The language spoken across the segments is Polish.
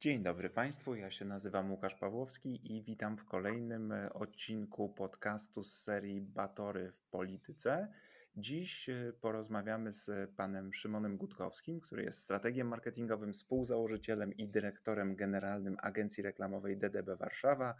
Dzień dobry Państwu, ja się nazywam Łukasz Pawłowski i witam w kolejnym e, odcinku podcastu z serii Batory w Polityce. Dziś e, porozmawiamy z panem Szymonem Gutkowskim, który jest strategiem marketingowym, współzałożycielem i dyrektorem generalnym agencji reklamowej DDB Warszawa.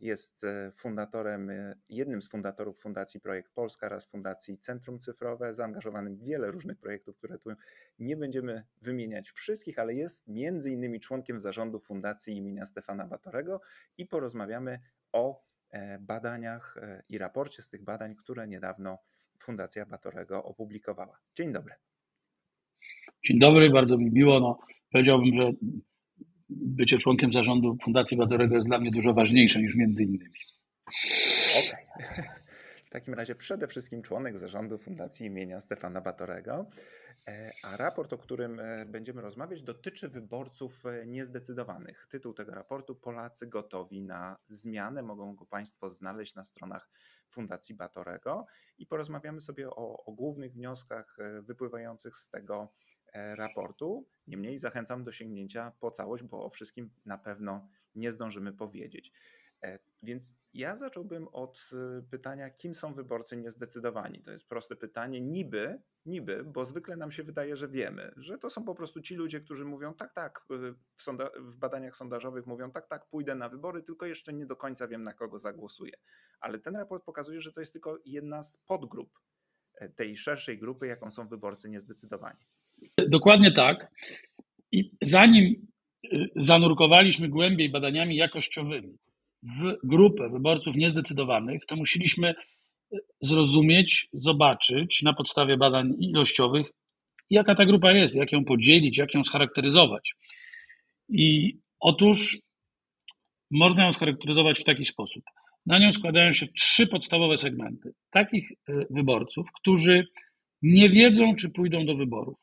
Jest e, fundatorem, e, jednym z fundatorów Fundacji Projekt Polska oraz Fundacji Centrum Cyfrowe, zaangażowanym w wiele różnych projektów, które tu nie będziemy wymieniać wszystkich, ale jest między innymi członkiem zarządu Fundacji imienia Stefana Batorego i porozmawiamy o badaniach i raporcie z tych badań, które niedawno Fundacja Batorego opublikowała. Dzień dobry. Dzień dobry, bardzo mi miło. No, powiedziałbym, że bycie członkiem zarządu Fundacji Batorego jest dla mnie dużo ważniejsze niż między innymi. Okej. Okay. W takim razie przede wszystkim członek zarządu Fundacji imienia Stefana Batorego. E, a raport, o którym e, będziemy rozmawiać, dotyczy wyborców e, niezdecydowanych. Tytuł tego raportu Polacy gotowi na zmianę. Mogą go Państwo znaleźć na stronach Fundacji Batorego i porozmawiamy sobie o, o głównych wnioskach wypływających z tego raportu. Niemniej zachęcam do sięgnięcia po całość, bo o wszystkim na pewno nie zdążymy powiedzieć. E, więc ja zacząłbym od y, pytania, kim są wyborcy niezdecydowani? To jest proste pytanie, niby, niby, bo zwykle nam się wydaje, że wiemy, że to są po prostu ci ludzie, którzy mówią tak, tak, w, sonda- w badaniach sondażowych mówią tak, tak, pójdę na wybory, tylko jeszcze nie do końca wiem, na kogo zagłosuję. Ale ten raport pokazuje, że to jest tylko jedna z podgrup e, tej szerszej grupy, jaką są wyborcy niezdecydowani. Dokładnie tak. I zanim y, zanurkowaliśmy głębiej badaniami jakościowymi, w grupę wyborców niezdecydowanych, to musieliśmy e, zrozumieć, zobaczyć na podstawie badań ilościowych, jaka ta grupa jest, jak ją podzielić, jak ją scharakteryzować. I otóż można ją scharakteryzować w taki sposób. Na nią składają się trzy podstawowe segmenty takich e, wyborców, którzy nie wiedzą, czy pójdą do wyborów.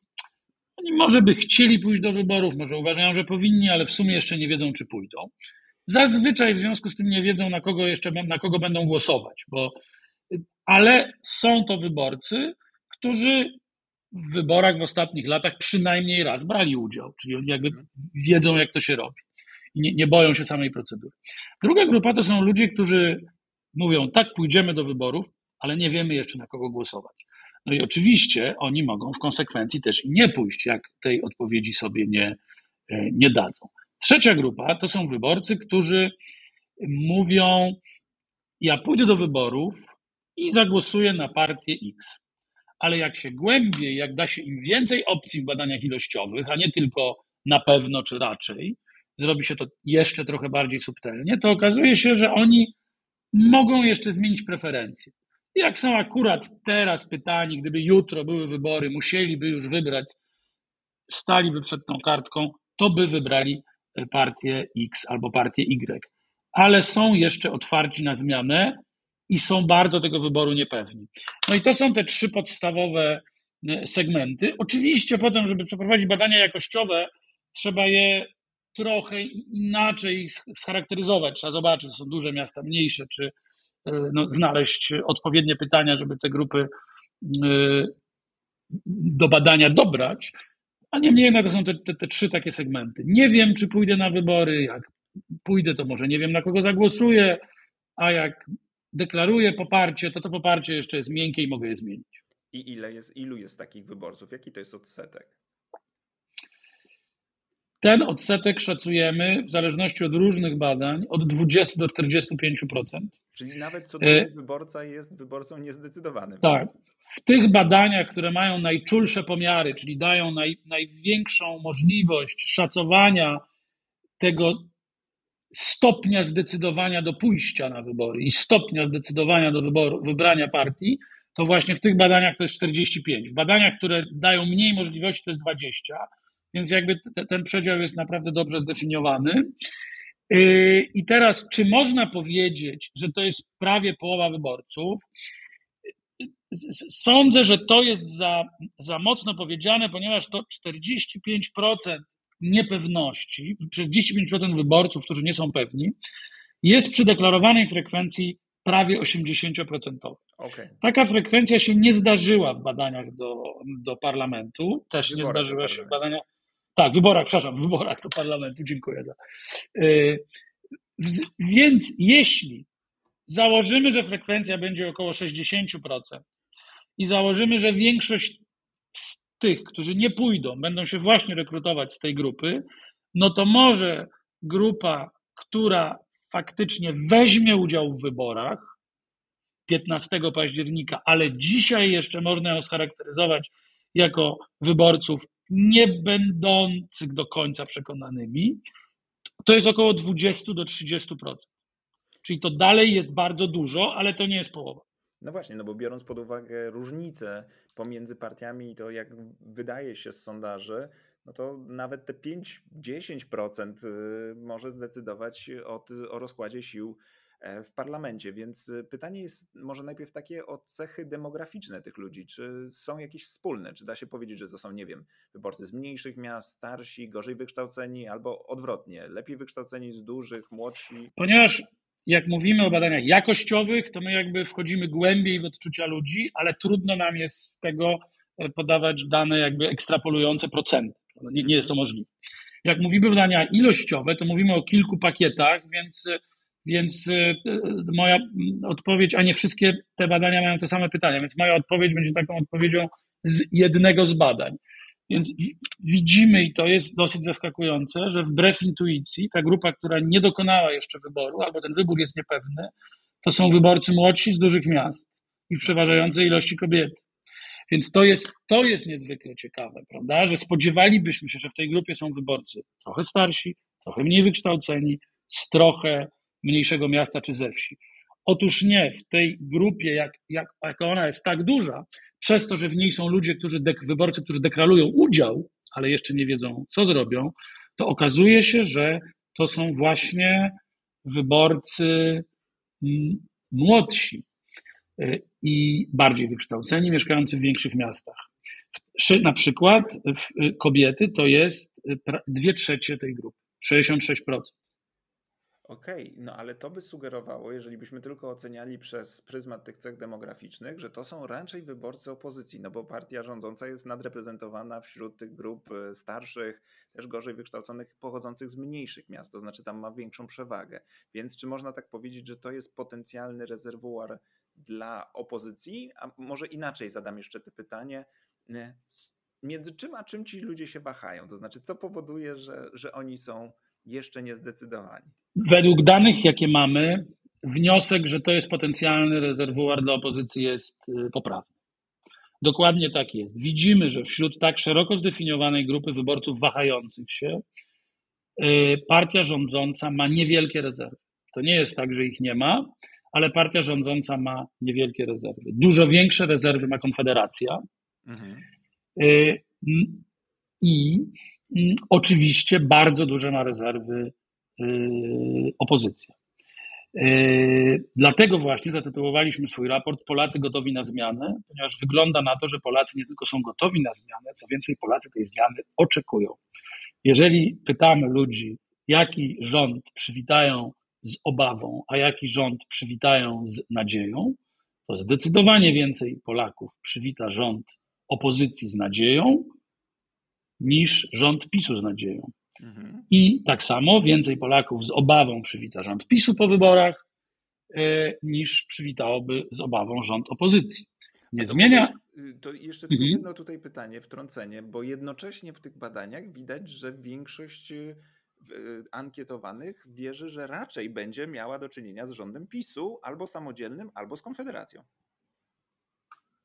Może by chcieli pójść do wyborów, może uważają, że powinni, ale w sumie jeszcze nie wiedzą, czy pójdą. Zazwyczaj w związku z tym nie wiedzą, na kogo jeszcze na kogo będą głosować, bo, ale są to wyborcy, którzy w wyborach w ostatnich latach przynajmniej raz brali udział, czyli oni jakby wiedzą, jak to się robi i nie, nie boją się samej procedury. Druga grupa to są ludzie, którzy mówią, tak, pójdziemy do wyborów, ale nie wiemy jeszcze, na kogo głosować. No i oczywiście oni mogą w konsekwencji też nie pójść, jak tej odpowiedzi sobie nie, e, nie dadzą. Trzecia grupa to są wyborcy, którzy mówią: Ja pójdę do wyborów i zagłosuję na partię X. Ale jak się głębiej, jak da się im więcej opcji w badaniach ilościowych, a nie tylko na pewno czy raczej, zrobi się to jeszcze trochę bardziej subtelnie, to okazuje się, że oni mogą jeszcze zmienić preferencje. Jak są akurat teraz pytani, gdyby jutro były wybory, musieliby już wybrać, staliby przed tą kartką, to by wybrali partię X albo partię Y. Ale są jeszcze otwarci na zmianę i są bardzo tego wyboru niepewni. No i to są te trzy podstawowe e, segmenty. Oczywiście potem, żeby przeprowadzić badania jakościowe, trzeba je trochę inaczej scharakteryzować. Trzeba zobaczyć, czy są duże miasta, mniejsze, czy e, no, znaleźć odpowiednie pytania, żeby te grupy e, do badania dobrać. A niemniej jednak to są te, te, te trzy takie segmenty. Nie wiem, czy pójdę na wybory. Jak pójdę, to może nie wiem, na kogo zagłosuję, a jak deklaruję poparcie, to to poparcie jeszcze jest miękkie i mogę je zmienić. I ile jest, ilu jest takich wyborców? Jaki to jest odsetek? Ten odsetek szacujemy w zależności od różnych badań od 20 do 45%. Czyli nawet co drugi e... wyborca jest wyborcą niezdecydowanym. Tak. W tych badaniach, które mają najczulsze pomiary, czyli dają naj, największą możliwość szacowania tego stopnia zdecydowania do pójścia na wybory i stopnia zdecydowania do wyboru, wybrania partii, to właśnie w tych badaniach to jest 45. W badaniach, które dają mniej możliwości, to jest 20. Więc jakby te, ten przedział jest naprawdę dobrze zdefiniowany. Yy, I teraz, czy można powiedzieć, że to jest prawie połowa wyborców? Sądzę, że to jest za, za mocno powiedziane, ponieważ to 45% niepewności, 45% wyborców, którzy nie są pewni, jest przy deklarowanej frekwencji prawie 80%. Okay. Taka frekwencja się nie zdarzyła w badaniach do, do parlamentu, też nie zdarzyła się w badaniach. Tak, wyborach, przepraszam, wyborach do parlamentu, dziękuję za. Yy, więc jeśli założymy, że frekwencja będzie około 60% i założymy, że większość z tych, którzy nie pójdą, będą się właśnie rekrutować z tej grupy, no to może grupa, która faktycznie weźmie udział w wyborach 15 października, ale dzisiaj jeszcze można ją scharakteryzować jako wyborców nie będących do końca przekonanymi, to jest około 20 do 30%. Czyli to dalej jest bardzo dużo, ale to nie jest połowa. No właśnie, no bo biorąc pod uwagę różnice pomiędzy partiami i to, jak wydaje się z sondaży, no to nawet te 5-10% y, może zdecydować o, o rozkładzie sił w parlamencie. Więc y, pytanie jest może najpierw takie o cechy demograficzne tych ludzi. Czy są jakieś wspólne? Czy da się powiedzieć, że to są, nie wiem, wyborcy z mniejszych miast, starsi, gorzej wykształceni, albo odwrotnie, lepiej wykształceni z dużych, młodsi? Ponieważ jak mówimy o badaniach jakościowych, to my jakby wchodzimy głębiej w odczucia ludzi, ale trudno nam jest z tego e, podawać dane jakby ekstrapolujące procenty. Nie, nie jest to możliwe. Jak mówimy badania ilościowe, to mówimy o kilku pakietach, więc, więc e, moja odpowiedź, a nie wszystkie te badania mają te same pytania, więc moja odpowiedź będzie taką odpowiedzią z jednego z badań. Więc widzimy, i to jest dosyć zaskakujące, że wbrew intuicji, ta grupa, która nie dokonała jeszcze wyboru, albo ten wybór jest niepewny, to są wyborcy młodsi z dużych miast i w przeważającej ilości kobiety. Więc to jest, to jest niezwykle ciekawe, prawda? Że spodziewalibyśmy się, że w tej grupie są wyborcy trochę starsi, trochę mniej wykształceni, z trochę mniejszego miasta czy ze wsi. Otóż nie, w tej grupie, jak, jak, jak ona jest tak duża, przez to, że w niej są ludzie, którzy dek, wyborcy, którzy deklarują udział, ale jeszcze nie wiedzą, co zrobią, to okazuje się, że to są właśnie wyborcy mm, młodsi y, i bardziej wykształceni, mieszkający w większych miastach. Na przykład y, kobiety to jest y, dwie trzecie tej grupy, 66%. Okej, no ale to by sugerowało, jeżeli byśmy tylko oceniali przez pryzmat tych cech demograficznych, że to są raczej wyborcy opozycji, no bo partia rządząca jest nadreprezentowana wśród tych grup e, starszych, też gorzej wykształconych, pochodzących z mniejszych miast, to znaczy tam ma większą przewagę. Więc czy można tak powiedzieć, że to jest potencjalny rezerwuar dla opozycji? A może inaczej zadam jeszcze to pytanie. E, między czym a czym ci ludzie się wahają? To znaczy, co powoduje, że, że oni są jeszcze niezdecydowani? Według danych, jakie mamy, wniosek, że to jest potencjalny rezerwuar dla opozycji jest y, poprawny. Dokładnie tak jest. Widzimy, że wśród tak szeroko zdefiniowanej grupy wyborców wahających się, y, partia rządząca ma niewielkie rezerwy. To nie jest tak, że ich nie ma, ale partia rządząca ma niewielkie rezerwy. Dużo większe rezerwy ma Konfederacja. Mhm. Y, I oczywiście bardzo duże ma rezerwy Y, opozycja. Y, dlatego właśnie zatytułowaliśmy swój raport Polacy gotowi na zmianę, ponieważ wygląda na to, że Polacy nie tylko są gotowi na zmianę, co więcej, Polacy tej zmiany oczekują. Jeżeli pytamy ludzi, jaki rząd przywitają z obawą, a jaki rząd przywitają z nadzieją, to zdecydowanie więcej Polaków przywita rząd opozycji z nadzieją niż rząd PiSu z nadzieją. Mhm. I tak samo więcej Polaków z obawą przywita rząd PiSu po wyborach, e, niż przywitałoby z obawą rząd opozycji. Nie to zmienia. Y, to jeszcze tylko mhm. jedno tutaj pytanie, wtrącenie, bo jednocześnie w tych badaniach widać, że większość y, y, ankietowanych wierzy, że raczej będzie miała do czynienia z rządem PiSu albo samodzielnym, albo z Konfederacją.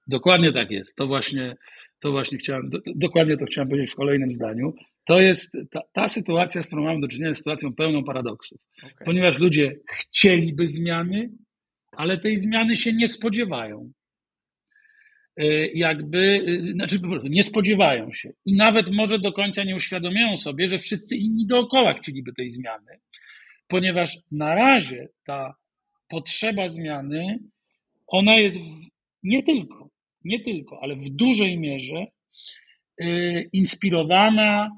Dokładnie tak jest. To właśnie, to właśnie chciałem, do, dokładnie to chciałem powiedzieć w kolejnym zdaniu. To jest ta, ta, sytuacja, z którą mamy do czynienia, jest sytuacją pełną paradoksów. Okay. Ponieważ ludzie chcieliby zmiany, ale tej zmiany się nie spodziewają. y, jakby, y, znaczy po prostu nie spodziewają się i nawet może do końca nie uświadomiają sobie, że wszyscy inni dookoła chcieliby tej zmiany, ponieważ na razie ta potrzeba zmiany, ona jest nie tylko, nie tylko, ale w dużej mierze y, inspirowana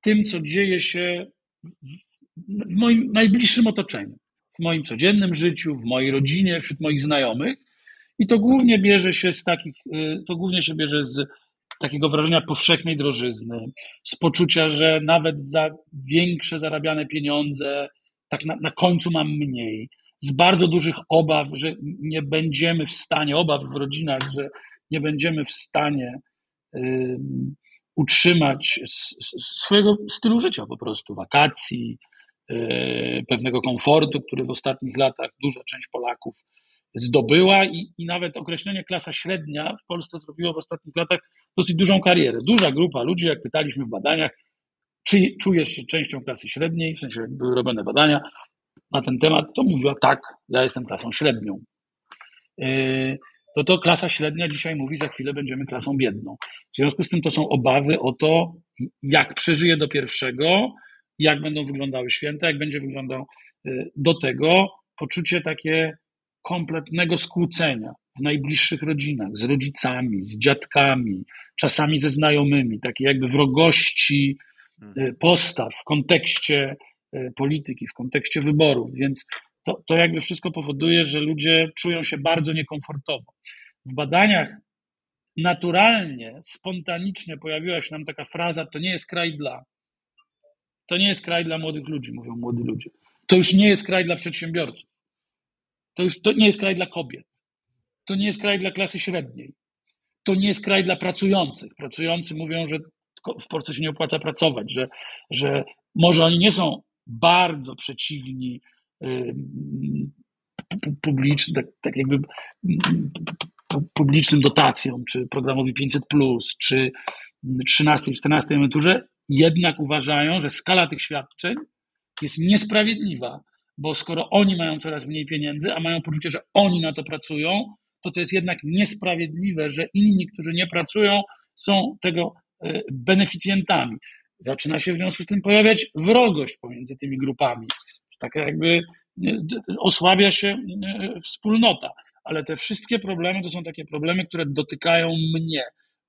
tym, co dzieje się w moim najbliższym otoczeniu, w moim codziennym życiu, w mojej rodzinie, wśród moich znajomych. I to głównie bierze się z takich, y, to głównie się bierze z takiego wrażenia powszechnej drożyzny, z poczucia, że nawet za większe zarabiane pieniądze, tak na, na końcu mam mniej, z bardzo dużych obaw, że nie będziemy w stanie, obaw w rodzinach, że nie będziemy w stanie utrzymać swojego stylu życia po prostu, wakacji, e, pewnego komfortu, który w ostatnich latach duża część Polaków zdobyła i, i nawet określenie klasa średnia w Polsce zrobiło w ostatnich latach dosyć dużą karierę. Duża grupa ludzi, jak pytaliśmy w badaniach, czy czujesz się częścią klasy średniej, w sensie jak były robione badania na ten temat, to mówiła tak, ja jestem klasą średnią. To to klasa średnia dzisiaj mówi, za chwilę będziemy klasą biedną. W związku z tym to są obawy o to, jak przeżyje do pierwszego, jak będą wyglądały święta, jak będzie wyglądał y, do tego poczucie takie kompletnego skłócenia w najbliższych rodzinach, z rodzicami, z dziadkami, czasami ze znajomymi, takie jakby wrogości y, mhm. postaw w kontekście y, polityki, w kontekście wyborów. Więc to, to jakby wszystko powoduje, że ludzie czują się bardzo niekomfortowo. W badaniach naturalnie, spontanicznie pojawiła się nam taka fraza: to nie jest kraj dla. To nie jest kraj dla młodych ludzi, mówią młodzi ludzie. To już nie jest kraj dla przedsiębiorców. To już to nie jest kraj dla kobiet. To nie jest kraj dla klasy średniej. To nie jest kraj dla pracujących. Pracujący mówią, że w Polsce się nie opłaca pracować, że, że może oni nie są bardzo przeciwni publicznym, tak, tak jakby publicznym dotacjom, czy programowi 500, czy 13, 14 emeryturze, jednak uważają, że skala tych świadczeń jest niesprawiedliwa, bo skoro oni mają coraz mniej pieniędzy, a mają poczucie, że oni na to pracują, to to jest jednak niesprawiedliwe, że inni, którzy nie pracują, są tego e, beneficjentami. Zaczyna się w związku z tym pojawiać wrogość pomiędzy tymi grupami taka jakby osłabia się wspólnota. Ale te wszystkie problemy to są takie problemy, które dotykają mnie.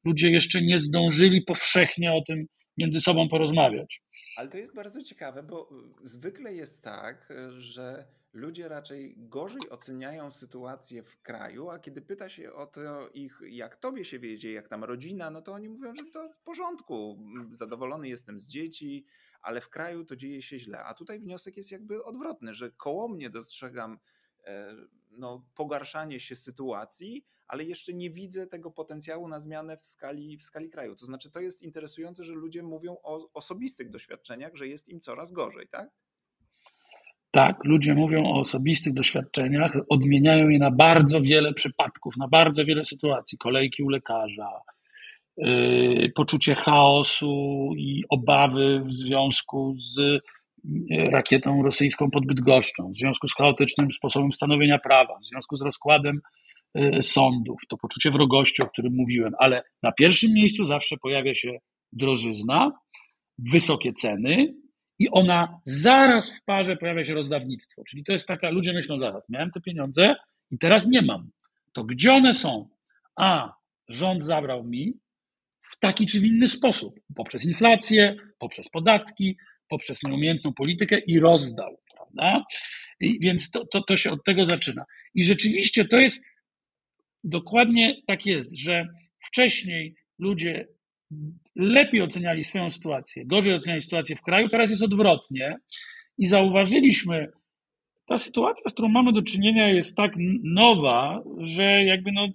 Ludzie jeszcze nie zdążyli powszechnie o tym między sobą porozmawiać. Ale to jest bardzo ciekawe, bo zwykle jest tak, że ludzie raczej gorzej oceniają sytuację w kraju, a kiedy pyta się o to ich, jak tobie się wiedzie, jak tam rodzina, no to oni mówią, że to w porządku, zadowolony jestem z dzieci, ale w kraju to dzieje się źle. A tutaj wniosek jest jakby odwrotny, że koło mnie dostrzegam e, no, pogarszanie się sytuacji, ale jeszcze nie widzę tego potencjału na zmianę w skali, w skali kraju. To znaczy, to jest interesujące, że ludzie mówią o osobistych doświadczeniach, że jest im coraz gorzej, tak? Tak, ludzie mówią o osobistych doświadczeniach, odmieniają je na bardzo wiele przypadków, na bardzo wiele sytuacji. Kolejki u lekarza, poczucie chaosu i obawy w związku z yy, rakietą rosyjską pod Bydgoszczą, w związku z chaotycznym sposobem stanowienia prawa, w związku z rozkładem yy, sądów, to poczucie wrogości, o którym mówiłem, ale na pierwszym miejscu zawsze pojawia się drożyzna, wysokie ceny, i ona zaraz w parze pojawia się rozdawnictwo. Czyli to jest taka, ludzie myślą zaraz, miałem te pieniądze i teraz nie mam. To gdzie one są? A, rząd zabrał mi w taki czy w inny sposób, poprzez inflację, poprzez podatki, poprzez nieumiejętną politykę i rozdał, prawda? I więc to, to, to się od tego zaczyna. I rzeczywiście to jest dokładnie tak jest, że wcześniej ludzie lepiej oceniali swoją sytuację, gorzej oceniali sytuację w kraju, teraz jest odwrotnie. I zauważyliśmy, ta sytuacja, z którą mamy do czynienia, jest tak nowa, że jakby no,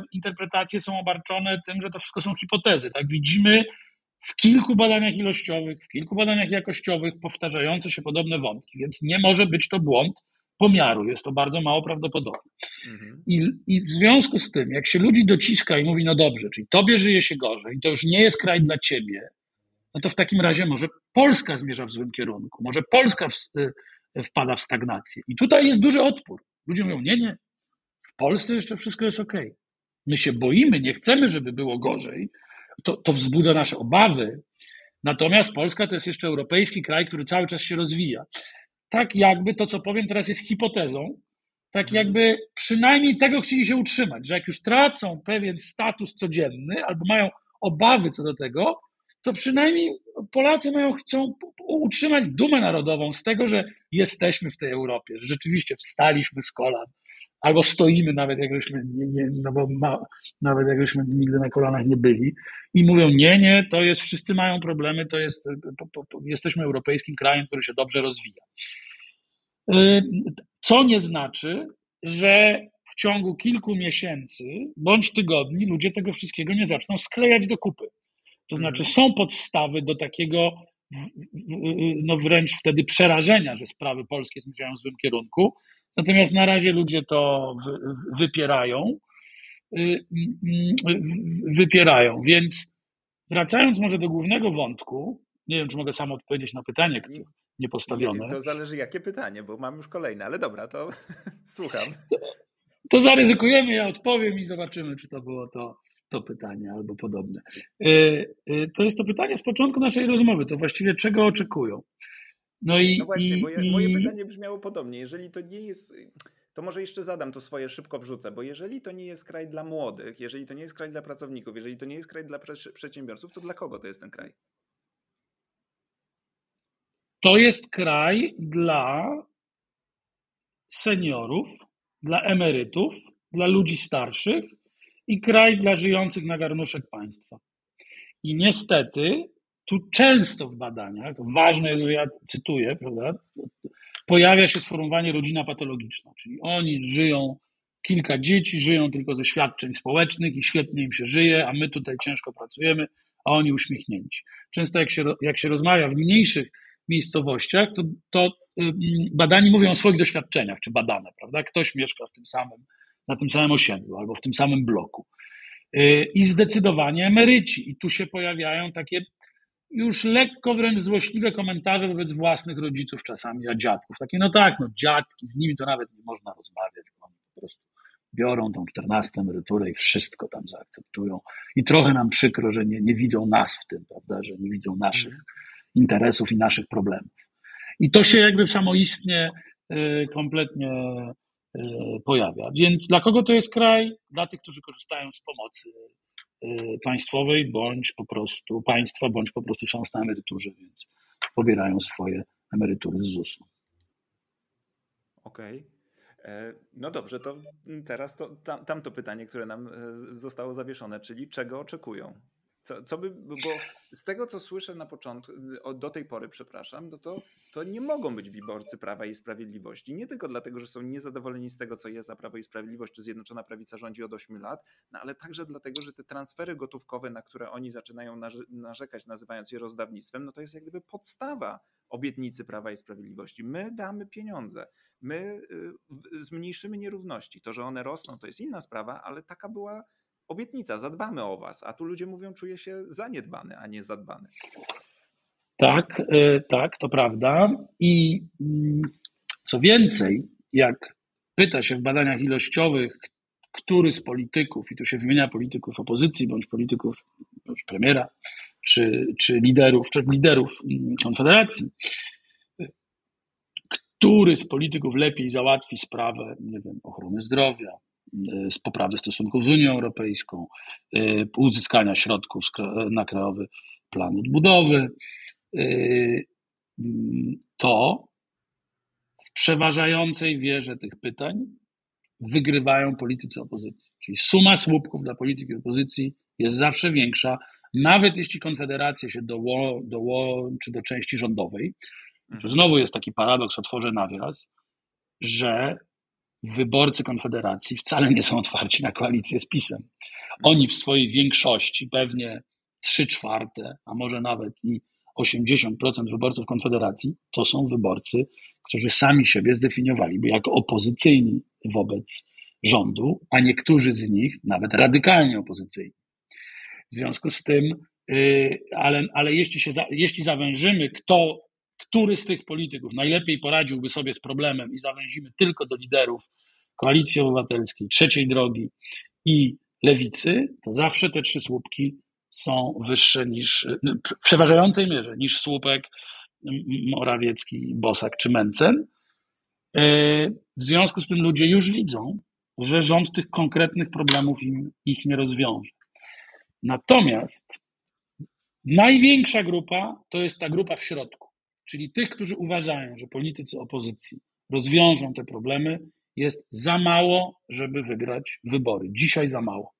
te interpretacje są obarczone tym, że to wszystko są hipotezy. Tak widzimy w kilku badaniach ilościowych, w kilku badaniach jakościowych powtarzające się podobne wątki, więc nie może być to błąd pomiaru. Jest to bardzo mało prawdopodobne. Mhm. I, I w związku z tym, jak się ludzi dociska i mówi, no dobrze, czyli tobie żyje się gorzej, to już nie jest kraj dla ciebie, no to w takim razie może Polska zmierza w złym kierunku, może Polska w, y, wpada w stagnację. I tutaj jest duży odpór. Ludzie mówią, nie, nie, w Polsce jeszcze wszystko jest ok. My się boimy, nie chcemy, żeby było gorzej, to, to wzbudza nasze obawy. Natomiast Polska to jest jeszcze europejski kraj, który cały czas się rozwija. Tak jakby to, co powiem teraz, jest hipotezą, tak mhm. jakby przynajmniej tego chcieli się utrzymać, że jak już tracą pewien status codzienny albo mają obawy co do tego, to przynajmniej Polacy mają, chcą utrzymać dumę narodową z tego, że jesteśmy w tej Europie, że rzeczywiście wstaliśmy z kolan, albo stoimy nawet jakbyśmy nie, nie, no bo ma, nawet jakbyśmy nigdy na kolanach nie byli i mówią nie, nie, to jest, wszyscy mają problemy, to jest, po, po, po, jesteśmy europejskim krajem, który się dobrze rozwija. Y, co nie znaczy, że w ciągu kilku miesięcy bądź tygodni ludzie tego wszystkiego nie zaczną sklejać do kupy. To znaczy, mhm. są podstawy do takiego no wręcz wtedy przerażenia, że sprawy polskie zmierzają w złym kierunku. Natomiast na razie ludzie to wypierają. Y, y, wypierają. Więc wracając może do głównego wątku, nie wiem, czy mogę sam odpowiedzieć na pytanie niepostawione. Nie, to zależy jakie pytanie, bo mam już kolejne, ale dobra, to słucham. To, to zaryzykujemy, ja odpowiem i zobaczymy, czy to było to to pytanie albo podobne. To jest to pytanie z początku naszej rozmowy. To właściwie czego oczekują? No, i, no właśnie, i, bo i... moje pytanie brzmiało podobnie. Jeżeli to nie jest. To może jeszcze zadam to swoje, szybko wrzucę, bo jeżeli to nie jest kraj dla młodych, jeżeli to nie jest kraj dla pracowników, jeżeli to nie jest kraj dla przedsiębiorców, to dla kogo to jest ten kraj? To jest kraj dla seniorów, dla emerytów, dla ludzi starszych, i kraj dla żyjących na garnuszek państwa. I niestety, tu często w badaniach, ważne jest, że ja cytuję, prawda, pojawia się sformułowanie rodzina patologiczna, czyli oni żyją, kilka dzieci żyją tylko ze świadczeń społecznych i świetnie im się żyje, a my tutaj ciężko pracujemy, a oni uśmiechnięci. Często jak się, jak się rozmawia w mniejszych miejscowościach, to, to badani mówią o swoich doświadczeniach, czy badane, prawda? Ktoś mieszka w tym samym na tym samym osiedlu albo w tym samym bloku. Y, I zdecydowanie emeryci. I tu się pojawiają takie już lekko wręcz złośliwe komentarze wobec własnych rodziców czasami, a dziadków. Takie, no tak, no dziadki, z nimi to nawet nie można rozmawiać, bo oni po prostu biorą tą 14 emeryturę i wszystko tam zaakceptują. I trochę nam przykro, że nie, nie widzą nas w tym, prawda, że nie widzą naszych mhm. interesów i naszych problemów. I to się jakby samoistnie y, kompletnie E, pojawia. Więc dla kogo to jest kraj? Dla tych, którzy korzystają z pomocy państwowej, bądź po prostu państwa, bądź po prostu są na emeryturze, więc pobierają swoje emerytury z ZUS-u. Okej. Okay. E, no dobrze, to teraz to, tam, tamto pytanie, które nam zostało zawieszone, czyli czego oczekują? Co, co by, bo z tego, co słyszę na początku, do tej pory, przepraszam, no to, to nie mogą być wyborcy Prawa i Sprawiedliwości. Nie tylko dlatego, że są niezadowoleni z tego, co jest za Prawo i Sprawiedliwość, czy Zjednoczona Prawica rządzi od 8 lat, no ale także dlatego, że te transfery gotówkowe, na które oni zaczynają narzekać, nazywając je rozdawnictwem, no to jest jak gdyby podstawa obietnicy Prawa i Sprawiedliwości. My damy pieniądze, my y, zmniejszymy nierówności. To, że one rosną, to jest inna sprawa, ale taka była obietnica, zadbamy o was, a tu ludzie mówią, czuję się zaniedbany, a nie zadbany. Tak, y, tak, to prawda. I mm, co więcej, jak pyta się w badaniach ilościowych, który z polityków, i tu się wymienia polityków opozycji, bądź polityków bądź premiera, czy, czy liderów, czy liderów mm, Konfederacji, który z polityków lepiej załatwi sprawę, nie wiem, ochrony zdrowia, z poprawy stosunków z Unią Europejską, y, uzyskania środków na krajowy plan odbudowy, y, to w przeważającej wierze tych pytań wygrywają politycy opozycji. Czyli suma słupków dla polityki opozycji jest zawsze większa, nawet jeśli Konfederacja się doło, dołączy do części rządowej. Mhm. Znowu jest taki paradoks, otworzę nawias, że wyborcy Konfederacji wcale nie są otwarci na koalicję z PiSem. Oni w swojej większości, pewnie 3 czwarte, a może nawet i 80% wyborców Konfederacji to są wyborcy, którzy sami siebie zdefiniowaliby jako opozycyjni wobec rządu, a niektórzy z nich nawet radykalnie opozycyjni. W związku z tym, yy, ale, ale jeśli, się, jeśli zawężymy, kto który z tych polityków najlepiej poradziłby sobie z problemem i zawęzimy tylko do liderów Koalicji Obywatelskiej, Trzeciej Drogi i lewicy, to zawsze te trzy słupki są wyższe niż, w przeważającej mierze niż słupek Morawiecki, Bosak czy Mencen. E, w związku z tym ludzie już widzą, że rząd tych konkretnych problemów im, ich nie rozwiąże. Natomiast największa grupa to jest ta grupa w środku, czyli tych, którzy uważają, że politycy opozycji rozwiążą te problemy, jest za mało, żeby wygrać wybory. Dzisiaj za mało.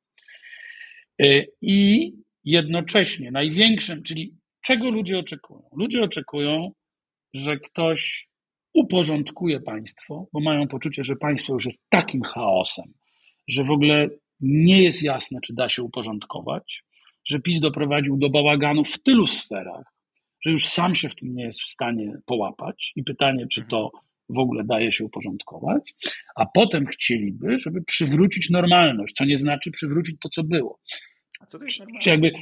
E, I jednocześnie największym, czyli czego ludzie oczekują? Ludzie oczekują, że ktoś uporządkuje państwo, bo mają poczucie, że państwo już jest takim chaosem, że w ogóle nie jest jasne, czy da się uporządkować, że PiS doprowadził do bałaganu w tylu sferach, że już sam się w tym nie jest w stanie połapać i pytanie, czy to w ogóle daje się uporządkować, a potem chcieliby, żeby przywrócić normalność, co nie znaczy przywrócić to, co było. A co to jest normalność? Jakby,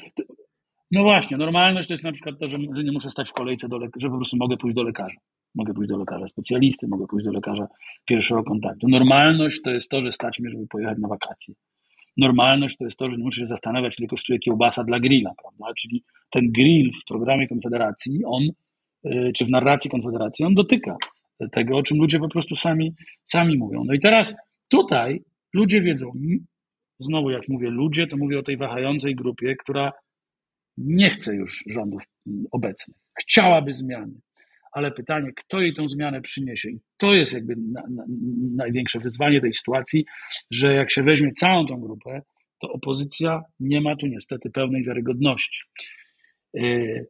no właśnie, normalność to jest na przykład to, że, że nie muszę stać w kolejce, do że po prostu mogę pójść do lekarza. Mogę pójść do lekarza specjalisty, mogę pójść do lekarza pierwszego kontaktu. Normalność to jest to, że stać mnie, żeby pojechać na wakacje. Normalność to jest to, że nie muszę się zastanawiać, ile kosztuje kiełbasa dla grilla, prawda? Czyli ten grill w programie Konfederacji, on, y, czy w narracji Konfederacji, on dotyka tego, o czym ludzie po prostu sami, sami mówią. No i teraz tutaj ludzie wiedzą, znowu jak mówię ludzie, to mówię o tej wahającej grupie, która nie chce już rządów obecnych. Chciałaby zmiany ale pytanie, kto jej tą zmianę przyniesie. I to jest jakby na, na, największe wyzwanie tej sytuacji, że jak się weźmie całą tą grupę, to opozycja nie ma tu niestety pełnej wiarygodności. Yy,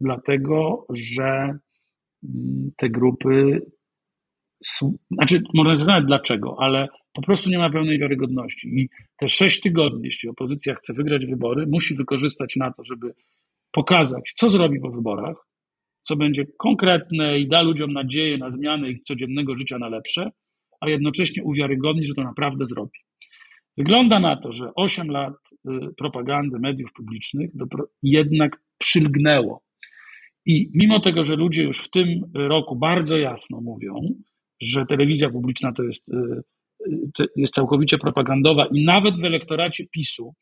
dlatego, że yy, te grupy znaczy, można zastanawiać dlaczego, ale po prostu nie ma pełnej wiarygodności. I te sześć tygodni, jeśli opozycja chce wygrać wybory, musi wykorzystać na to, żeby pokazać, co zrobi po wyborach, co będzie konkretne i da ludziom nadzieję na zmianę ich codziennego życia na lepsze, a jednocześnie uwiarygodni, że to naprawdę zrobi. Wygląda na to, że 8 lat y, propagandy mediów publicznych jednak przylgnęło. I mimo tego, że ludzie już w tym roku bardzo jasno mówią, że telewizja publiczna to jest, y, y, jest całkowicie propagandowa i nawet w elektoracie PiSu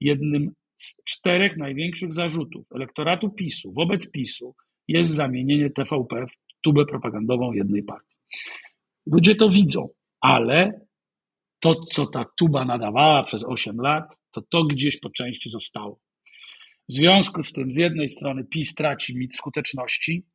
jednym z czterech największych zarzutów elektoratu PiSu wobec PiSu jest zamienienie TVP w tubę propagandową jednej partii. Ludzie to widzą, ale to, co ta tuba nadawała przez 8 lat, to to gdzieś po części zostało. W związku z tym, z jednej strony PiS traci mit skuteczności,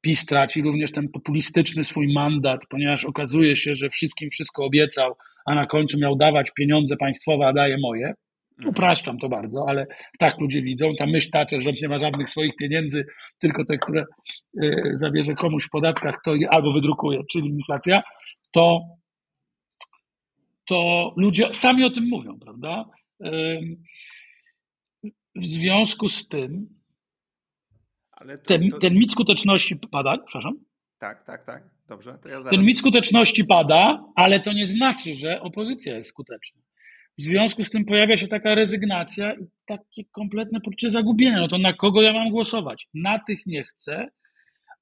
PiS traci również ten populistyczny swój mandat, ponieważ okazuje się, że wszystkim wszystko obiecał, a na końcu miał dawać pieniądze państwowe, a daje moje. Mhm. Upraszczam to bardzo, ale tak ludzie widzą. Ta myśl ta, że rząd nie ma żadnych swoich pieniędzy, tylko te, które e, zabierze komuś w podatkach, to albo wydrukuje, czyli inflacja, to, to ludzie sami o tym mówią, prawda? W związku z tym to, ten, to... ten mit skuteczności pada, przepraszam. Tak, tak, tak. Dobrze, ja zaraz... Ten mit skuteczności pada, ale to nie znaczy, że opozycja jest skuteczna. W związku z tym pojawia się taka rezygnacja i takie kompletne poczucie zagubienia. No to na kogo ja mam głosować? Na tych nie chcę,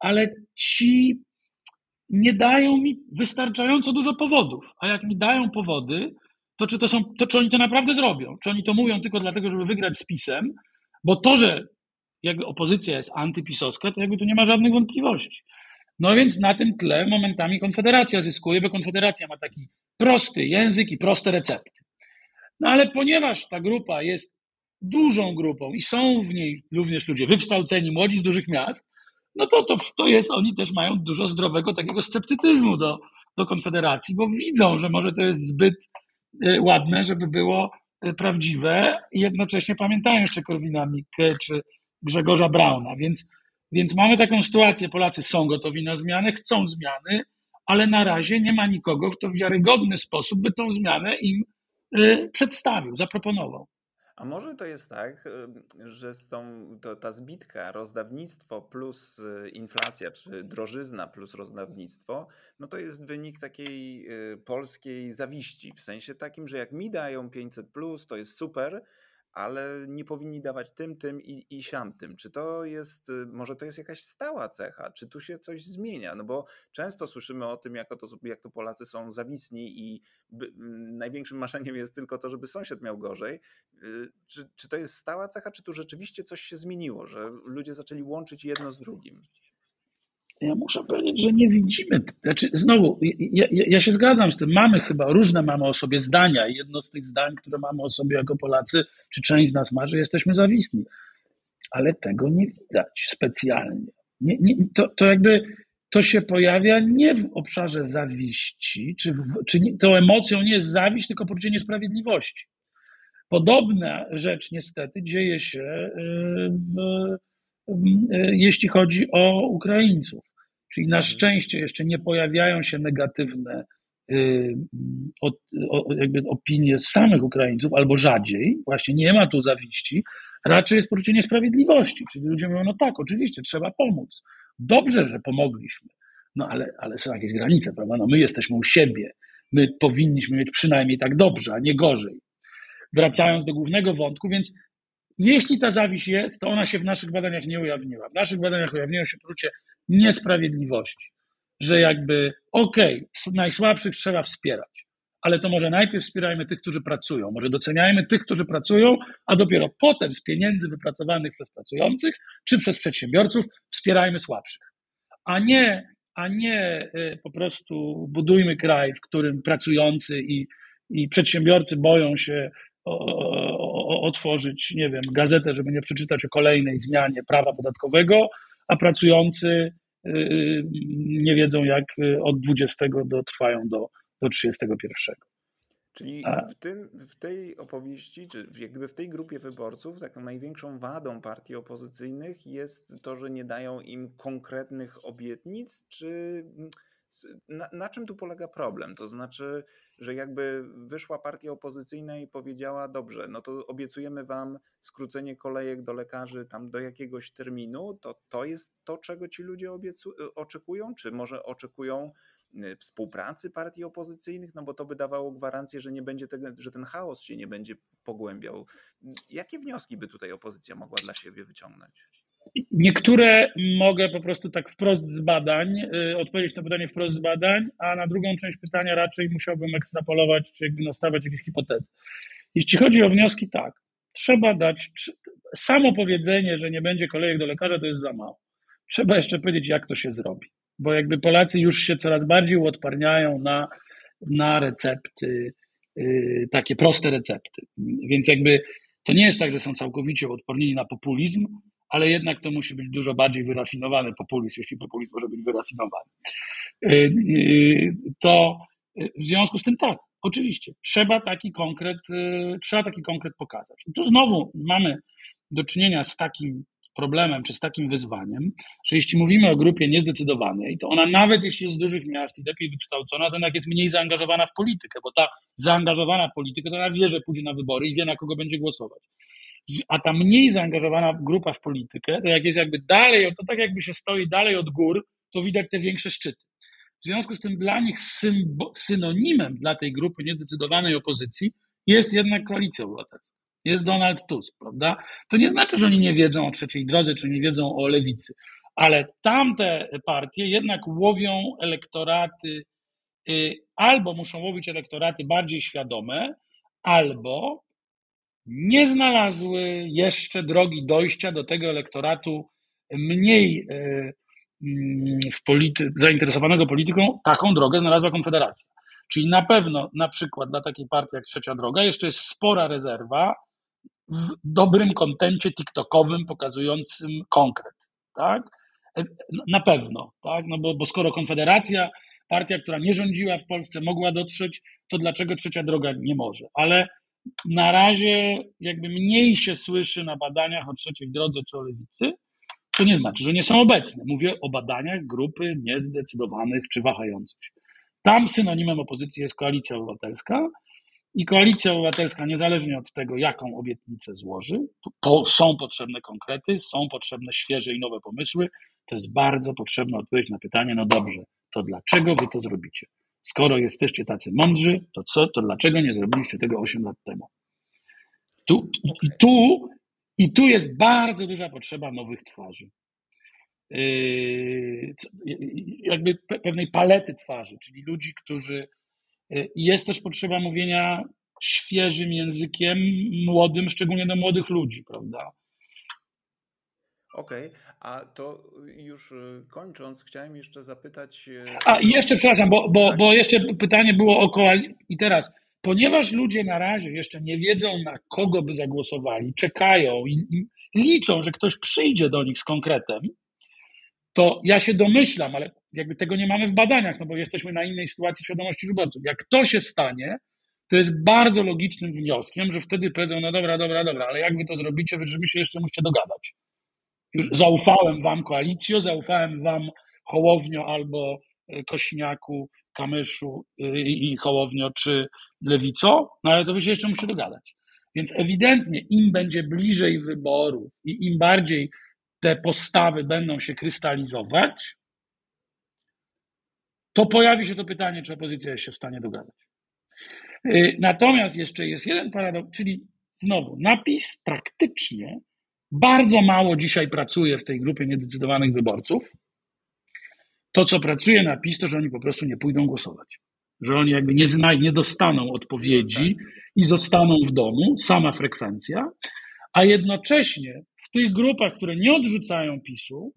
ale ci nie dają mi wystarczająco dużo powodów. A jak mi dają powody, to czy, to są, to czy oni to naprawdę zrobią? Czy oni to mówią tylko dlatego, żeby wygrać z PiSem? Bo to, że jakby opozycja jest antypisowska, to jakby tu nie ma żadnych wątpliwości. No więc na tym tle momentami Konfederacja zyskuje, bo Konfederacja ma taki prosty język i proste recepty. No ale ponieważ ta grupa jest dużą grupą i są w niej również ludzie wykształceni, młodzi z dużych miast, no to, to, to jest, oni też mają dużo zdrowego takiego sceptycyzmu do, do Konfederacji, bo widzą, że może to jest zbyt e, ładne, żeby było e, prawdziwe i jednocześnie pamiętają jeszcze Korwina Mikke czy Grzegorza Brauna, więc, więc mamy taką sytuację, Polacy są gotowi na zmianę, chcą zmiany, ale na razie nie ma nikogo, kto w wiarygodny sposób by tą zmianę im przedstawił, zaproponował. A może to jest tak, y, że z tą, to, ta zbitka rozdawnictwo plus y, inflacja, czy drożyzna plus rozdawnictwo, no to jest wynik takiej polskiej zawiści, w sensie takim, że jak mi dają 500 plus, to jest super, ale nie powinni dawać tym, tym i, i siamtym. Czy to jest, y, może to jest jakaś stała cecha? Czy tu się coś zmienia? No bo często słyszymy o tym, jak to, jak to Polacy są zawisni i by, największym marzeniem jest tylko to, żeby sąsiad miał gorzej. Y, czy, czy to jest stała cecha, czy tu rzeczywiście coś się zmieniło, że ludzie zaczęli łączyć jedno z drugim? Ja muszę powiedzieć, że nie widzimy. Znaczy, znowu, ja, ja, się zgadzam z tym. Mamy chyba różne mamy o sobie zdania. Jedno z tych zdań, które mamy o sobie jako Polacy, czy część z nas ma, że jesteśmy zawisni. Ale tego nie widać specjalnie. Nie, nie, to, to jakby to się pojawia nie w obszarze zawiści, czy, w, czy nie, tą emocją nie jest zawiść, tylko poczucie niesprawiedliwości. Podobna rzecz niestety dzieje się yy, w E, jeśli chodzi o Ukraińców. Czyli na szczęście jeszcze nie pojawiają się negatywne y, jakby opinie samych Ukraińców, albo rzadziej, właśnie nie ma tu zawiści, raczej jest poczucie niesprawiedliwości. Czyli ludzie mówią, no tak, oczywiście, trzeba pomóc. Dobrze, że pomogliśmy, no ale, ale są jakieś granice, prawda? No my jesteśmy u siebie, my powinniśmy mieć przynajmniej tak dobrze, a nie gorzej. Wracając do głównego wątku, więc jeśli ta zawiść jest, to ona się w naszych badaniach nie ujawniła. W naszych badaniach ujawniło się poczucie niesprawiedliwości, że jakby okej, okay, najsłabszych trzeba wspierać, ale to może najpierw wspierajmy tych, którzy pracują, może doceniajmy tych, którzy pracują, a dopiero potem z pieniędzy wypracowanych przez pracujących czy przez przedsiębiorców wspierajmy słabszych. A nie, a nie y, po prostu budujmy kraj, w którym pracujący i, i przedsiębiorcy boją się otworzyć, nie wiem, gazetę, żeby nie przeczytać o kolejnej zmianie prawa podatkowego, a pracujący y, y, nie wiedzą, jak y, od 20 do, trwają do, do 31. Czyli w, tym, w tej opowieści, czy jak gdyby w tej grupie wyborców, taką największą wadą partii opozycyjnych jest to, że nie dają im konkretnych obietnic, czy na, na, czym tu polega problem? To znaczy, że jakby wyszła partia opozycyjna i powiedziała: Dobrze, no to obiecujemy wam skrócenie kolejek do lekarzy tam do jakiegoś terminu, to to jest to, czego ci ludzie obiecu- oczekują? Czy może oczekują y, współpracy partii opozycyjnych? No bo to by dawało gwarancję, że nie będzie tego, że ten chaos się nie będzie pogłębiał. Jakie wnioski by tutaj opozycja mogła dla siebie wyciągnąć? Niektóre mogę po prostu tak wprost z badań, y, odpowiedzieć na pytanie wprost z badań, a na drugą część pytania raczej musiałbym ekstrapolować, czy jakby nastawiać jakieś hipotezy. Jeśli chodzi o wnioski, tak, trzeba dać, samo powiedzenie, że nie będzie kolejek do lekarza, to jest za mało. Trzeba jeszcze powiedzieć, jak to się zrobi, bo jakby Polacy już się coraz bardziej uodparniają na, na recepty, yy, takie proste recepty. Więc jakby to nie jest tak, że są całkowicie odpornieni na populizm, ale jednak to musi być dużo bardziej wyrafinowany populizm, jeśli populizm może być wyrafinowany. Y, y, to y, w związku z tym tak, oczywiście, trzeba taki konkret, trzeba taki konkret pokazać. I tu znowu mamy do czynienia z takim problemem, czy z takim wyzwaniem, że jeśli mówimy o grupie niezdecydowanej, to ona nawet jeśli jest z dużych miast i lepiej wykształcona, to jednak jest mniej zaangażowana w politykę, bo ta zaangażowana w politykę to ona wie, że pójdzie na wybory i wie, na kogo będzie głosować a ta mniej zaangażowana grupa w politykę, to jak jest jakby dalej, to tak jakby się stoi dalej od gór, to widać te większe szczyty. W związku z tym dla nich synonimem dla tej grupy niezdecydowanej opozycji jest jednak koalicja obywatelska. Jest Donald Tusk, prawda? To nie znaczy, że oni nie wiedzą o trzeciej drodze, czy nie wiedzą o lewicy, ale tamte partie jednak łowią elektoraty, y, albo muszą łowić elektoraty bardziej świadome, albo nie znalazły jeszcze drogi dojścia do tego elektoratu mniej e, mm, polity zainteresowanego polityką. Taką drogę znalazła Konfederacja. Czyli na pewno, na przykład dla takiej partii jak Trzecia Droga, jeszcze jest spora rezerwa w dobrym kontencie TikTokowym pokazującym konkret. Tak? E, na pewno, tak? No bo, bo skoro Konfederacja, partia, która nie rządziła w Polsce, mogła dotrzeć, to dlaczego Trzecia Droga nie może? Ale na razie jakby mniej się słyszy na badaniach o trzeciej drodze czy o lewicy, to nie znaczy, że nie są obecne. Mówię o badaniach grupy niezdecydowanych czy wahających się. Tam synonimem opozycji jest koalicja obywatelska i koalicja obywatelska, niezależnie od tego, jaką obietnicę złoży, to są potrzebne konkrety, są potrzebne świeże i nowe pomysły. To jest bardzo potrzebna odpowiedź na pytanie, no dobrze, to dlaczego wy to zrobicie? Skoro jesteście tacy mądrzy, to co, to dlaczego nie zrobiliście tego 8 lat temu? Tu, i, tu, I tu jest bardzo duża potrzeba nowych twarzy. Yy, jakby pewnej palety twarzy, czyli ludzi, którzy. Yy, jest też potrzeba mówienia świeżym językiem, młodym, szczególnie do młodych ludzi, prawda? Okej, okay. a to już y, kończąc, chciałem jeszcze zapytać. Y, a jeszcze, przepraszam, bo, bo, tak. bo jeszcze pytanie było o koalicję. I teraz, ponieważ ludzie na razie jeszcze nie wiedzą, na kogo by zagłosowali, czekają i, i liczą, że ktoś przyjdzie do nich z konkretem, to ja się domyślam, ale jakby tego nie mamy w badaniach, no bo jesteśmy na innej sytuacji świadomości wyborców. Jak to się stanie, to jest bardzo logicznym wnioskiem, że wtedy powiedzą, no dobra, dobra, dobra, ale jak wy to zrobicie, wy się jeszcze musicie dogadać. Już zaufałem wam koalicjo, zaufałem wam Hołownio albo e, Kośniaku, Kamyszu e, i Hołownio czy Lewico, no ale to wy się jeszcze musicie dogadać. Więc ewidentnie im będzie bliżej wyborów i im bardziej te postawy będą się krystalizować, to pojawi się to pytanie, czy opozycja jest się w stanie dogadać. Y, natomiast jeszcze jest jeden paradoks, czyli znowu napis praktycznie bardzo mało dzisiaj pracuje w tej grupie niedecydowanych wyborców. To, co pracuje na PiS, to że oni po prostu nie pójdą głosować. Że oni jakby nie, zna, nie dostaną odpowiedzi i zostaną w domu, sama frekwencja, a jednocześnie w tych grupach, które nie odrzucają PiSu,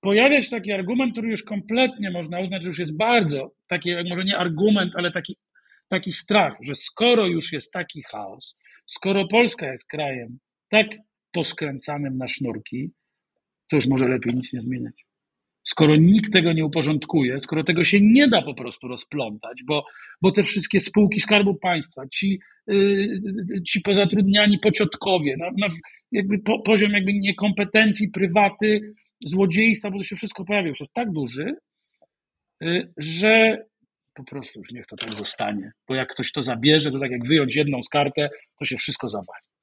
pojawia się taki argument, który już kompletnie można uznać, że już jest bardzo, taki może nie argument, ale taki, taki strach, że skoro już jest taki chaos, skoro Polska jest krajem tak poskręcanym na sznurki, to już może lepiej nic nie zmieniać. Skoro nikt tego nie uporządkuje, skoro tego się nie da po prostu rozplątać, bo, bo te wszystkie spółki Skarbu Państwa, ci, yy, ci pozatrudniani pociotkowie, na, na jakby po, poziom jakby niekompetencji, prywaty, złodziejstwa, bo to się wszystko pojawia, już jest tak duży, yy, że po prostu już niech to tak zostanie. Bo jak ktoś to zabierze, to tak jak wyjąć jedną z kartę, to się wszystko zawali.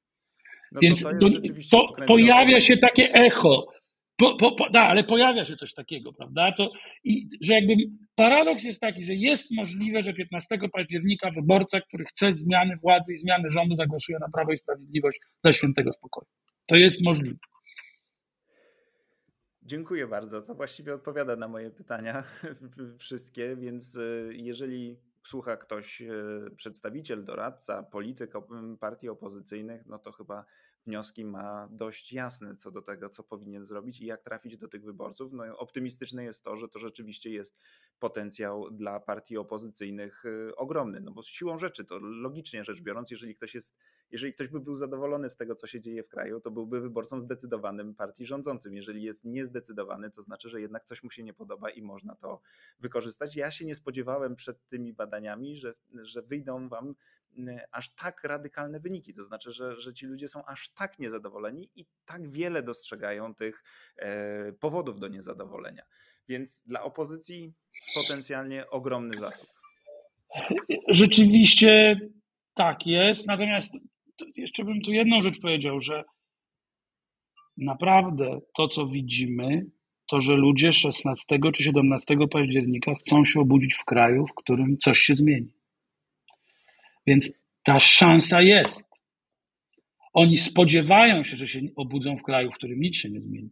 No Więc to, to, to pojawia się takie echo. Po, po, po, da, ale pojawia się coś takiego, prawda? To, i, że jakby paradoks jest taki, że jest możliwe, że 15 października wyborca, który chce zmiany władzy i zmiany rządu, zagłosuje na Prawo i Sprawiedliwość dla świętego spokoju. To jest możliwe. Dziękuję bardzo. To właściwie odpowiada na moje pytania wszystkie, więc e, jeżeli słucha ktoś, e, przedstawiciel, doradca, polityk partii opozycyjnych, no to chyba wnioski ma dość jasne co do tego, co powinien zrobić i jak trafić do tych wyborców. No, optymistyczne jest to, że to rzeczywiście jest potencjał dla partii opozycyjnych y, ogromny. No bo siłą rzeczy, to logicznie rzecz biorąc, jeżeli ktoś jest, jeżeli ktoś by był zadowolony z tego, co się dzieje w kraju, to byłby wyborcą zdecydowanym partii rządzącym. Jeżeli jest niezdecydowany, to znaczy, że jednak coś mu się nie podoba i można to wykorzystać. Ja się nie spodziewałem przed tymi badaniami, że, że wyjdą wam aż tak radykalne wyniki. To znaczy, że, że ci ludzie są aż tak niezadowoleni i tak wiele dostrzegają tych e, powodów do niezadowolenia. Więc dla opozycji potencjalnie ogromny zasób. Rzeczywiście tak jest. Natomiast jeszcze bym tu jedną rzecz powiedział, że naprawdę to, co widzimy, to, że ludzie 16 czy 17 października chcą się obudzić w kraju, w którym coś się zmieni. Więc ta szansa jest. Oni spodziewają się, że się obudzą w kraju, w którym nic się nie zmieni,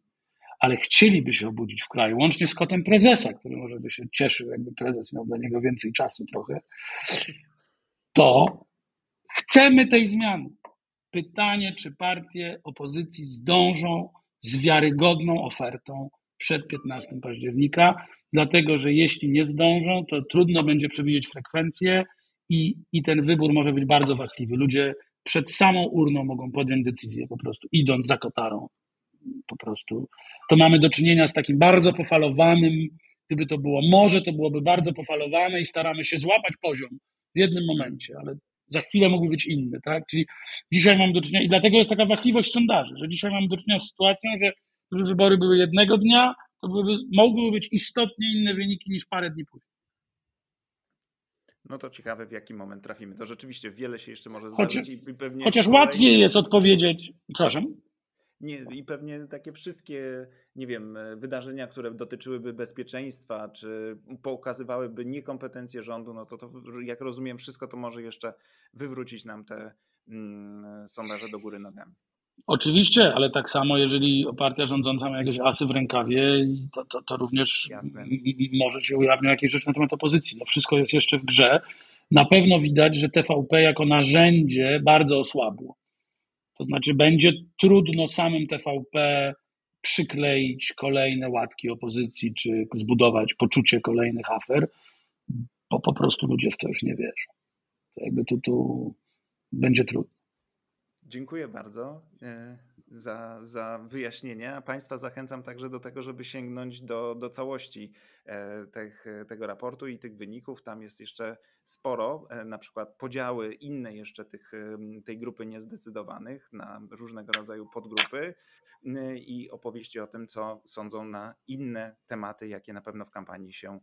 ale chcieliby się obudzić w kraju, łącznie z kotem prezesa, który może by się cieszył, jakby prezes miał dla niego więcej czasu trochę. To chcemy tej zmiany. Pytanie, czy partie opozycji zdążą z wiarygodną ofertą przed 15 października, dlatego że jeśli nie zdążą, to trudno będzie przewidzieć frekwencję, i, i ten wybór może być bardzo wahliwy. Ludzie przed samą urną mogą podjąć decyzję po prostu, idąc za kotarą. Po prostu. To mamy do czynienia z takim bardzo pofalowanym, gdyby to było może, to byłoby bardzo pofalowane i staramy się złapać poziom w jednym momencie, ale za chwilę mógłby być inny, tak? Czyli dzisiaj mamy do czynienia, i dlatego jest taka wahliwość sondaży, że dzisiaj mamy do czynienia z sytuacją, że gdyby wybory były jednego dnia, to byłyby, mogłyby być istotnie inne wyniki niż parę dni później. No to ciekawe, w jaki moment trafimy. To rzeczywiście wiele się jeszcze może zdarzyć. Chociaż, i pewnie chociaż kolei... łatwiej jest odpowiedzieć. Przepraszam. Nie, I pewnie takie wszystkie, nie wiem, wydarzenia, które dotyczyłyby bezpieczeństwa, czy pokazywałyby niekompetencje rządu, no to, to jak rozumiem, wszystko to może jeszcze wywrócić nam te mm, sondaże do góry nogami. Oczywiście, ale tak samo, jeżeli partia rządząca ma jakieś asy w rękawie, to, to, to również Jasne. może się ujawnią jakieś rzeczy na temat opozycji. No wszystko jest jeszcze w grze. Na pewno widać, że TVP jako narzędzie bardzo osłabło. To znaczy, będzie trudno samym TVP przykleić kolejne łatki opozycji, czy zbudować poczucie kolejnych afer, bo po prostu ludzie w to już nie wierzą. To jakby tu, tu będzie trudno. Dziękuję bardzo e, za, za wyjaśnienie. A Państwa zachęcam także do tego, żeby sięgnąć do, do całości e, tych, tego raportu i tych wyników. Tam jest jeszcze sporo, e, na przykład podziały inne jeszcze tych, tej grupy niezdecydowanych na różnego rodzaju podgrupy i opowieści o tym, co sądzą na inne tematy, jakie na pewno w kampanii się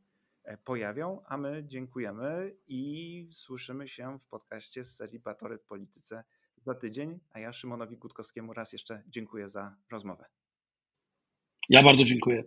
pojawią. A my dziękujemy i słyszymy się w podcaście z serii Batory w Polityce za tydzień, a ja Szymonowi Gutkowskiemu raz jeszcze dziękuję za rozmowę. Ja bardzo dziękuję.